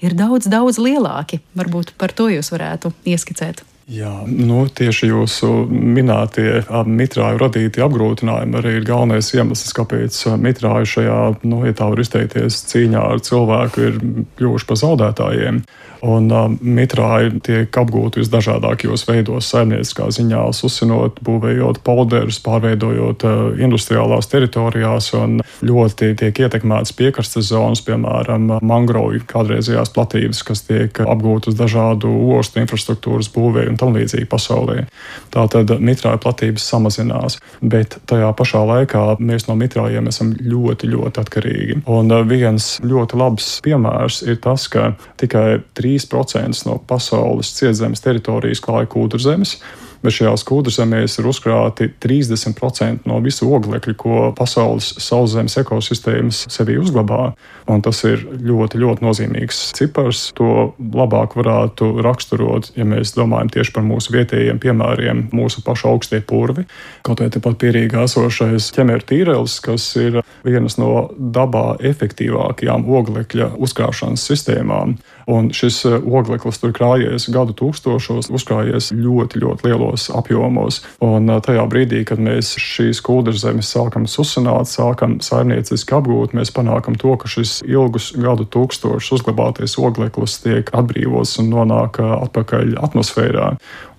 ir daudz, daudz lielāki. Varbūt par to jūs varētu ieskicēt. Jā, nu, tieši jūsu minētie mitrāju radītie apgrūtinājumi arī ir galvenais iemesls, kāpēc mitrāju šajā, nu, ja tā var izteikties, cīņā ar cilvēku ir kļuvuši par zaudētājiem. Un uh, mitrāji tiek apgūti visdažādākajos veidos, saimnieciskā ziņā, uzsinot, būvējot polderus, pārveidojot uh, industriālās teritorijās, un ļoti tiek ietekmētas piekrastes zonas, piemēram, mangrovi kādreizējās platības, kas tiek apgūtas dažādu ostu infrastruktūras būvēju un tam līdzīgi pasaulē. Tātad mitrāja platības samazinās, bet tajā pašā laikā mēs no mitrājiem esam ļoti, ļoti atkarīgi. Un uh, viens ļoti labs piemērs ir tas, ka tikai 3 3% no pasaules cietzemes teritorijas klāja kūdrzemes bet šajās kūdrzemēs ir uzkrāti 30% no visu oglekļa, ko pasaules sauszemes ekosistēmas sevī uzglabā. Un tas ir ļoti, ļoti nozīmīgs cipars. To labāk varētu raksturot, ja mēs domājam tieši par mūsu vietējiem piemēriem, mūsu pašu augstie purvi. Kaut vai tepat pierīgā esošais ķemēra tīrelis, kas ir vienas no dabā efektīvākajām oglekļa uzkrāšanas sistēmām. Un šis ogleklis tur krājies gadu tūkstošos, uzkrājies ļoti, ļoti lielos apjomos. Un tajā brīdī, kad mēs šīs kūdras zemes sākam susināt, sākam saimnieciski apgūt, mēs panākam to, ka šis ilgus gadu tūkstošus uzglabātais ogleklis tiek atbrīvots un nonāk atpakaļ atmosfērā.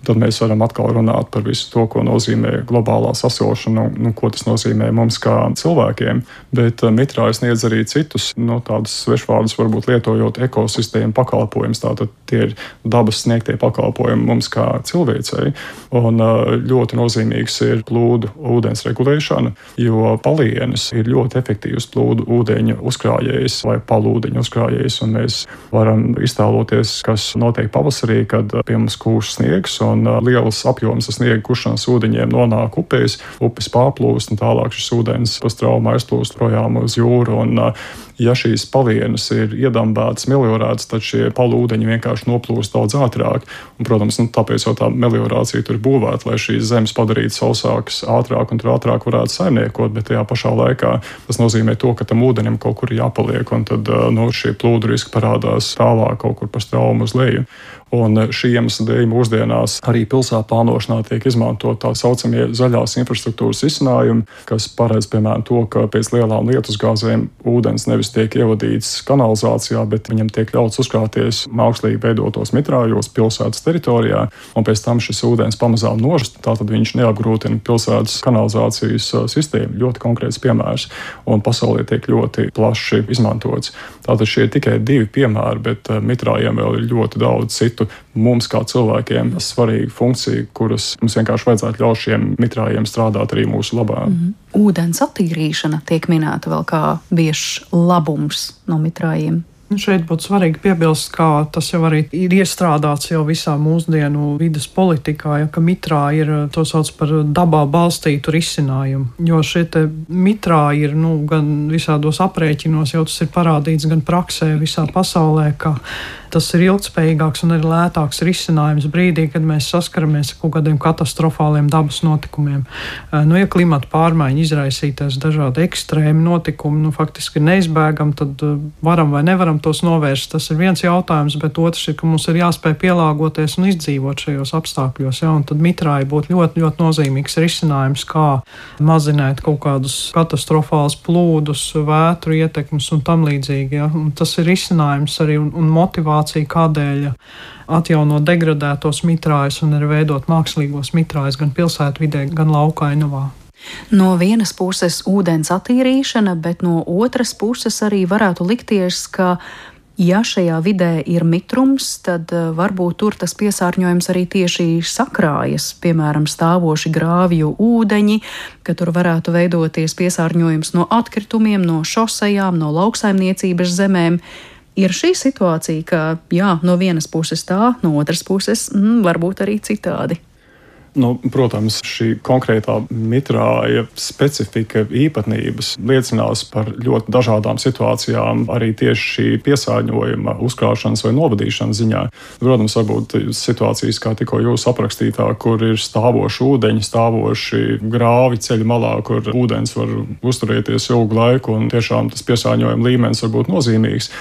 Tad mēs varam atkal runāt par visu to, ko nozīmē globālā sasilšana un nu, ko tas nozīmē mums kā cilvēkiem. Bet uh, mitrā sniedz arī citus no nu, tādus svešvārdus, varbūt lietojot ekosistēmu pakalpojumus. Tātad tie ir dabas sniegtie pakalpojumi mums kā cilvēcei. Un uh, ļoti nozīmīgs ir plūdu ūdens regulēšana, jo palienis ir ļoti efektīvs plūdu ūdeņa uzkrājējs vai palūdeņa uzkrājējs. Mēs varam iztēloties, kas notiek pavasarī, kad pie mums kūš sniegs. Un un uh, liels apjoms sniega kušanas ūdeņiem nonāk upēs, upes pārplūst un tālāk šis ūdens pa straumu aizplūst projām uz jūru. Un, uh, ja šīs pavienas ir iedambētas, meliorētas, tad šie palūdeņi vienkārši noplūst daudz ātrāk. Un, protams, nu, tāpēc jau tā meliorācija tur būvēta, lai šīs zemes padarītu sausākas ātrāk un tur ātrāk varētu saimniekot, bet tajā pašā laikā tas nozīmē to, ka tam ūdenim kaut kur jāpaliek, un tad no, šie plūdu riski parādās tālāk kaut kur pa straumu uz leju. Un šī iemesla dēļ mūsdienās arī pilsētu plānošanā tiek izmantot tā saucamie zaļās infrastruktūras izcinājumi, kas paredz piemēram to, ka pēc lielām lietusgāzēm ūdens nevis tiek ievadīts kanalizācijā, bet viņam tiek ļauts uzkrāties mākslīgi veidotos mitrājos pilsētas teritorijā, un pēc tam šis ūdens pamazām nožast, tātad viņš neapgrūtina pilsētas kanalizācijas sistēmu. Ļoti konkrēts piemērs, un pasaulē tiek ļoti plaši izmantots. Tātad šie ir tikai divi piemēri, bet mitrājiem vēl ir ļoti daudz citu mums, kā cilvēkiem, svarīga funkcija, kuras mums vienkārši vajadzētu ļaut šiem mitrājiem strādāt arī mūsu labā. Mm -hmm. Ūdens attīrīšana tiek minēta vēl kā biežs labums no mitrājiem. Nu, šeit būtu svarīgi piebilst, ka tas jau arī ir iestrādāts jau visā mūsdienu vidas politikā, ja, ka mitrā ir to sauc par dabā balstītu risinājumu. Jo šie mitrā ir nu, gan visādos aprēķinos, jau tas ir parādīts gan praksē visā pasaulē, ka tas ir ilgspējīgāks un arī lētāks risinājums brīdī, kad mēs saskaramies ar kaut kādiem katastrofāliem dabas notikumiem. Nu, ja klimata pārmaiņa izraisītās dažādi ekstrēmi notikumi, nu, faktiski ir neizbēgami, tad varam vai nevaram tos novērst. Tas ir viens jautājums, bet otrs ir, ka mums ir jāspēj pielāgoties un izdzīvot šajos apstākļos. Ja? Un tad mitrāji būtu ļoti, ļoti nozīmīgs risinājums, kā mazināt kaut kādus katastrofālus plūdus, vētru ietekmes un tam līdzīgi. Ja? Un tas ir risinājums arī un, un motivācija, kādēļ atjaunot degradētos mitrājus un arī veidot mākslīgos mitrājus gan pilsētvidē, gan laukainavā. No vienas puses ūdens attīrīšana, bet no otras puses arī varētu likties, ka Ja šajā vidē ir mitrums, tad eh, varbūt tur tas piesārņojums arī tieši sakrājas, piemēram, stāvoši grāvju ūdeņi, ka tur varētu veidoties piesārņojums no atkritumiem, no šosejām, no lauksaimniecības zemēm. Ir šī situācija, ka jā, no vienas puses tā, no otras puses mm, varbūt arī citādi. Nu, protams, šī konkrētā mitrāja specifika, īpatnības liecinās par ļoti dažādām situācijām, arī tieši šī piesārņojuma uzkrāšanas vai novadīšanas ziņā. Protams, varbūt situācijas, kā tikko jūs aprakstītā, kur ir stāvoši ūdeņi, stāvoši grāvi ceļa malā, kur ūdens var uzturēties ilgu laiku, un tiešām tas piesārņojuma līmenis var būt nozīmīgs.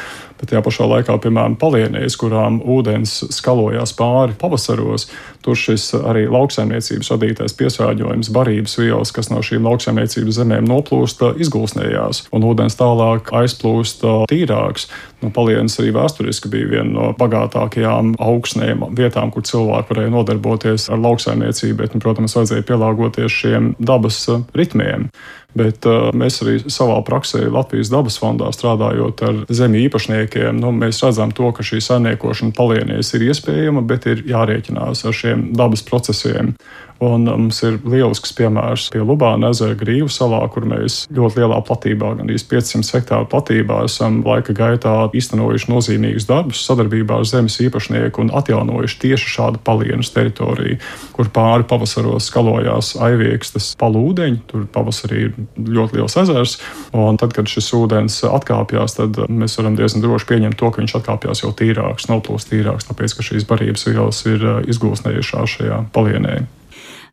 Bet tajā pašā laikā, piemēram, palienēs, kurām ūdens skalojās pāri pavasaros, tur šis arī lauksaimniecības radītais piesārņojums, barības vielas, kas no šīm lauksaimniecības zemēm noplūst, izgulsnējās, un ūdens tālāk aizplūst tīrāks. Nu, palienis arī vēsturiski bija viena no bagātākajām augsnēm, vietām, kur cilvēki varēja nodarboties ar lauksaimniecību, bet, nu, protams, vajadzēja pielāgoties šiem dabas ritmiem. Bet uh, mēs arī savā praksē Latvijas dabas fondā strādājot ar zemju īpašniekiem, nu, mēs redzam to, ka šī saimniekošana palienīs ir iespējama, bet ir jārēķinās ar šiem dabas procesiem. Un uh, mums ir lielisks piemērs pie Lubāna ezera Grīvu salā, kur mēs ļoti lielā platībā, gandrīz 500 hektāru platībā, esam laika gaitā īstenojuši nozīmīgus darbus sadarbībā ar zemes īpašnieku un atjaunojuši tieši šādu palienas teritoriju, kur pāri pavasaros skalojās aiviekstas palūdeņi. Tur pavasarī ir ļoti liels ezers, un tad, kad šis ūdens atkāpjas, tad mēs varam diezgan droši pieņemt to, ka viņš atkāpjas jau tīrāks, noplūst tīrāks, tāpēc ka šīs barības vielas ir uh, izgūsnējušās šajā palienē.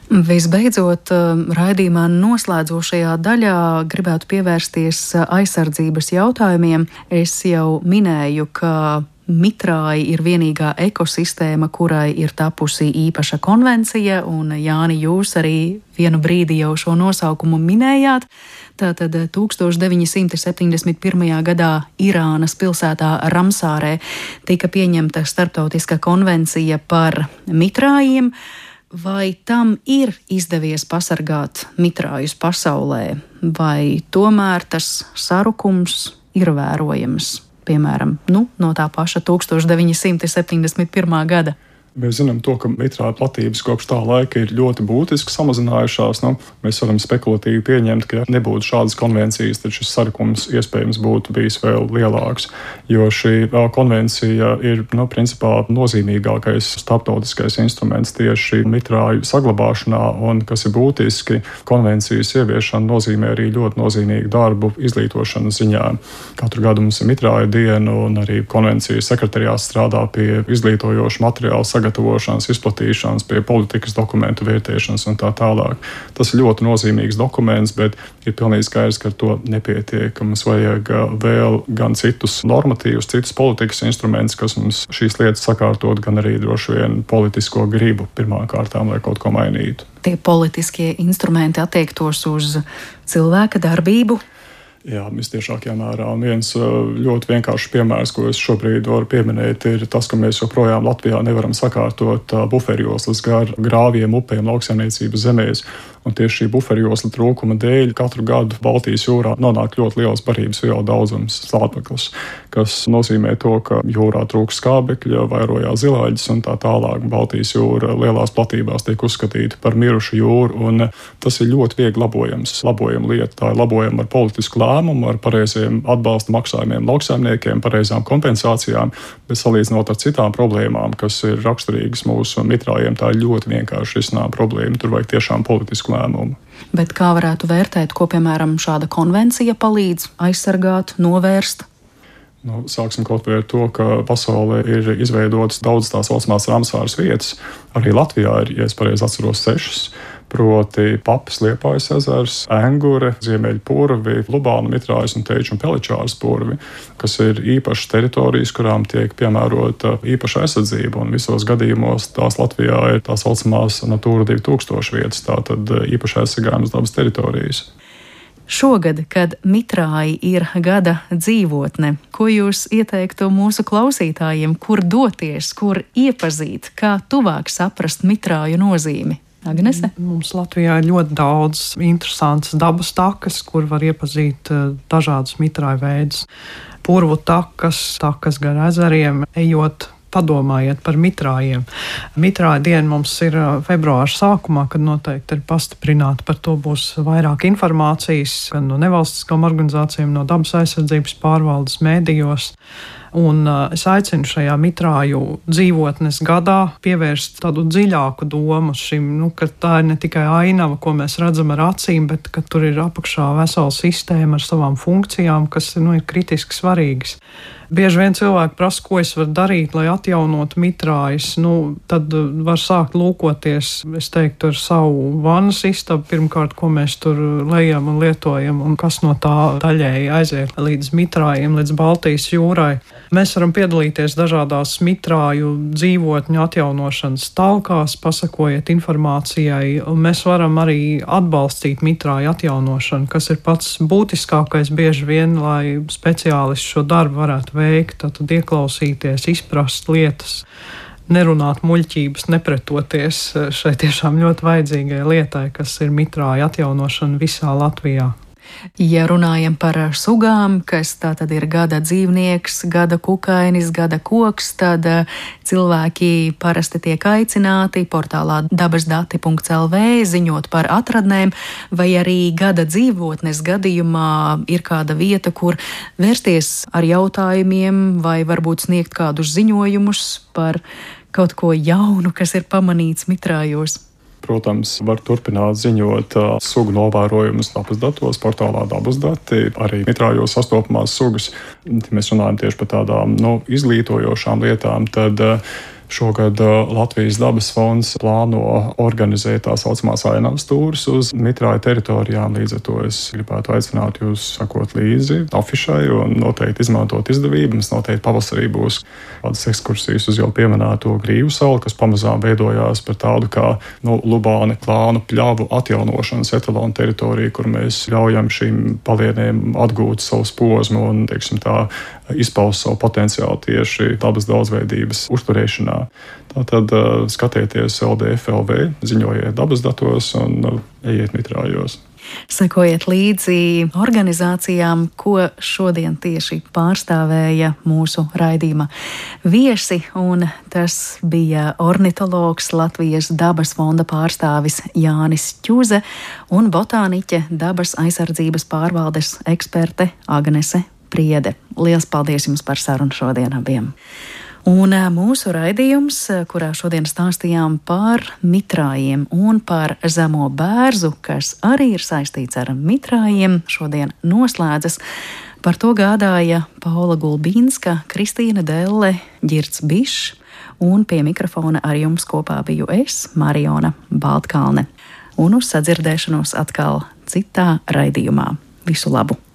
Visbeidzot, um, raidījumā noslēdzošajā daļā gribētu pievērsties uh, aizsardzības jautājumiem. Es jau minēju, ka Mitrāji ir vienīgā ekosistēma, kurai ir tapusi īpaša konvencija, un Jāni, jūs arī vienu brīdi jau šo nosaukumu minējāt. Tātad 1971. gadā Irānas pilsētā Ramsārē tika pieņemta starptautiska konvencija par mitrājiem vai tam ir izdevies pasargāt mitrājus pasaulē, vai tomēr tas sarukums ir vērojams, piemēram, nu, no tā paša 1971. gada. Mēs zinām, to, ka mitrāta platības kopš tā laika ir ļoti būtiski samazinājušās. Nu, mēs varam spekulatīvi pieņemt, ka, ja nebūtu šādas konvencijas, tad šis sarkums iespējams būtu bijis vēl lielāks. Jo šī konvencija ir nu, principā nozīmīgākais starptautiskais instruments tieši mitrāju saglabāšanā, un kas ir būtiski, konvencijas ieviešana nozīmē arī ļoti nozīmīgu darbu izglītošanas ziņā. Katru gadu mums ir mitrāja diena, un arī konvencijas sekretariāts strādā pie izglītojoša materiāla sagatavošanas sagatavošanas, izplatīšanas, pie politikas dokumentu vērtēšanas un tā tālāk. Tas ir ļoti nozīmīgs dokuments, bet ir pilnīgi skaidrs, ka ar to nepietiek. Mums vajag uh, vēl gan citus normatīvus, citus politikas instrumentus, kas mums šīs lietas sakārtot, gan arī droši vien politisko gribu pirmām kārtām, lai kaut ko mainītu. Tie politiskie instrumenti attiektos uz cilvēka darbību, Jā, visciešākajā mērā. Un viens uh, ļoti vienkāršs piemērs, ko es šobrīd varu pieminēt, ir tas, ka mēs joprojām Latvijā nevaram sakārtot uh, buferjoslas gar grāviem, upēm, lauksaimniecības zemēs. Un tieši šī buferjosla trūkuma dēļ katru gadu Baltijas jūrā nonāk ļoti liels barības vielu daudzums slāpeklis, kas nozīmē to, ka jūrā trūks skābekļa, vairojās zilāģis un tā tālāk. Baltijas jūra lielās platībās tiek uzskatīta par mirušu jūru, un tas ir ļoti viegli labojams. Labojama lieta, tā ir labojama ar politisku lēmumu, ar pareiziem atbalsta maksājumiem lauksaimniekiem, pareizām kompensācijām, bet salīdzinot ar citām problēmām, kas ir raksturīgas mūsu mitrājiem, tā ir ļoti vienkārši risinām problēma. Tur vajag tiešām politisku lēmumu. Bet kā varētu vērtēt, ko piemēram šāda konvencija palīdz aizsargāt, novērst? Nu, sāksim kaut vai ar to, ka pasaulē ir izveidotas daudzas tās saucamās Ramsāras vietas. Arī Latvijā ir, ja es pareizi atceros, sešas proti Papas Liepājas ezers, Engure, Ziemeļpurvi, Lubāna, Mitrājas un Teiču un Peličāras purvi, kas ir īpašas teritorijas, kurām tiek piemērota īpaša aizsardzība, un visos gadījumos tās Latvijā ir tā saucamās Natūra 2000 vietas, tātad īpaši aizsargājamas dabas teritorijas. Šogad, kad mitrāji ir gada dzīvotne, ko jūs ieteiktu mūsu klausītājiem, kur doties, kur iepazīt, kā tuvāk saprast mitrāju nozīmi? Agnese? Mums Latvijā ir ļoti daudz interesantas dabas takas, kur var iepazīt eh, dažādus mitrāju veidus. Purvu takas, takas gar ezeriem, ejot padomājiet par mitrājiem. Mitrāja diena mums ir februāra sākumā, kad noteikti ir pastiprināta. Par to būs vairāk informācijas gan no nevalstiskām organizācijām, no dabas aizsardzības pārvaldes mēdījos. Un uh, es aicinu šajā mitrāju dzīvotnes gadā pievērst tādu dziļāku domu šim, nu, ka tā ir ne tikai ainava, ko mēs redzam ar acīm, bet ka tur ir apakšā vesela sistēma ar savām funkcijām, kas nu, ir kritiski svarīgas. Bieži vien cilvēki prasa, ko es varu darīt, lai atjaunotu mitrājas. Nu, tad uh, var sākt lūkoties, es teiktu, ar savu vannas istabu. Pirmkārt, ko mēs tur lejam un lietojam, un kas no tā daļēji aiziet līdz mitrājiem, līdz Baltijas jūrai. Mēs varam piedalīties dažādās mitrāju dzīvotņu atjaunošanas talkās, pasakojiet informācijai, mēs varam arī atbalstīt mitrāju atjaunošanu, kas ir pats būtiskākais bieži vien, lai speciālisti šo darbu varētu veikt, tad ieklausīties, izprast lietas nerunāt muļķības, nepretoties. Šai tiešām ļoti vajadzīgai lietai, kas ir mitrāja atjaunošana visā Latvijā. Ja runājam par sugām, kas tā tad ir gada dzīvnieks, gada kukainis, gada koks, tad eh, cilvēki parasti tiek aicināti portālā dabasdati.lv ziņot par atradnēm, vai arī gada dzīvotnes gadījumā ir kāda vieta, kur vērsties ar jautājumiem vai varbūt sniegt kādus ziņojumus par kaut ko jaunu, kas ir pamanīts mitrājos. Protams, var turpināt ziņot uh, sugu novērojumus dabas datos, portālā dabas dati, arī mitrājos sastopamās sugas. Ja mēs runājam tieši par tādām nu, izglītojošām lietām, tad uh, Šogad uh, Latvijas dabas fonds plāno organizēt tā saucamās ainavas tūrus uz mitrāja teritorijām. Līdz ar to es gribētu aicināt jūs sakot līdzi afišai un noteikti izmantot izdevību. Mums noteikti pavasarī būs kādas ekskursijas uz jau pieminēto grīvu salu, kas pamazām veidojās par tādu kā nu, Lubāna klānu pļavu atjaunošanas etalonu teritoriju, kur mēs ļaujam šīm palieniem atgūt savu posmu un, teiksim tā, izpaust savu potenciālu tieši dabas daudzveidības uzturēšanā. Tātad skatieties LDFLV, ziņojiet dabas datos un ejiet mitrājos. Sekojiet līdzi organizācijām, ko šodien tieši pārstāvēja mūsu raidījuma viesi, un tas bija ornitologs Latvijas dabas fonda pārstāvis Jānis Čuze un botāniķe dabas aizsardzības pārvaldes eksperte Agnese Priede. Lielas paldies jums par sarunu šodien abiem! Un mūsu raidījums, kurā šodien stāstījām par mitrājiem un par zemo bērzu, kas arī ir saistīts ar mitrājiem, šodien noslēdzas. Par to gādāja Paula Gulbīnska, Kristīna Delle, Girts Bišs, un pie mikrofona ar jums kopā biju es, Mariona Baltkalne. Un uz sadzirdēšanos atkal citā raidījumā. Visu labu!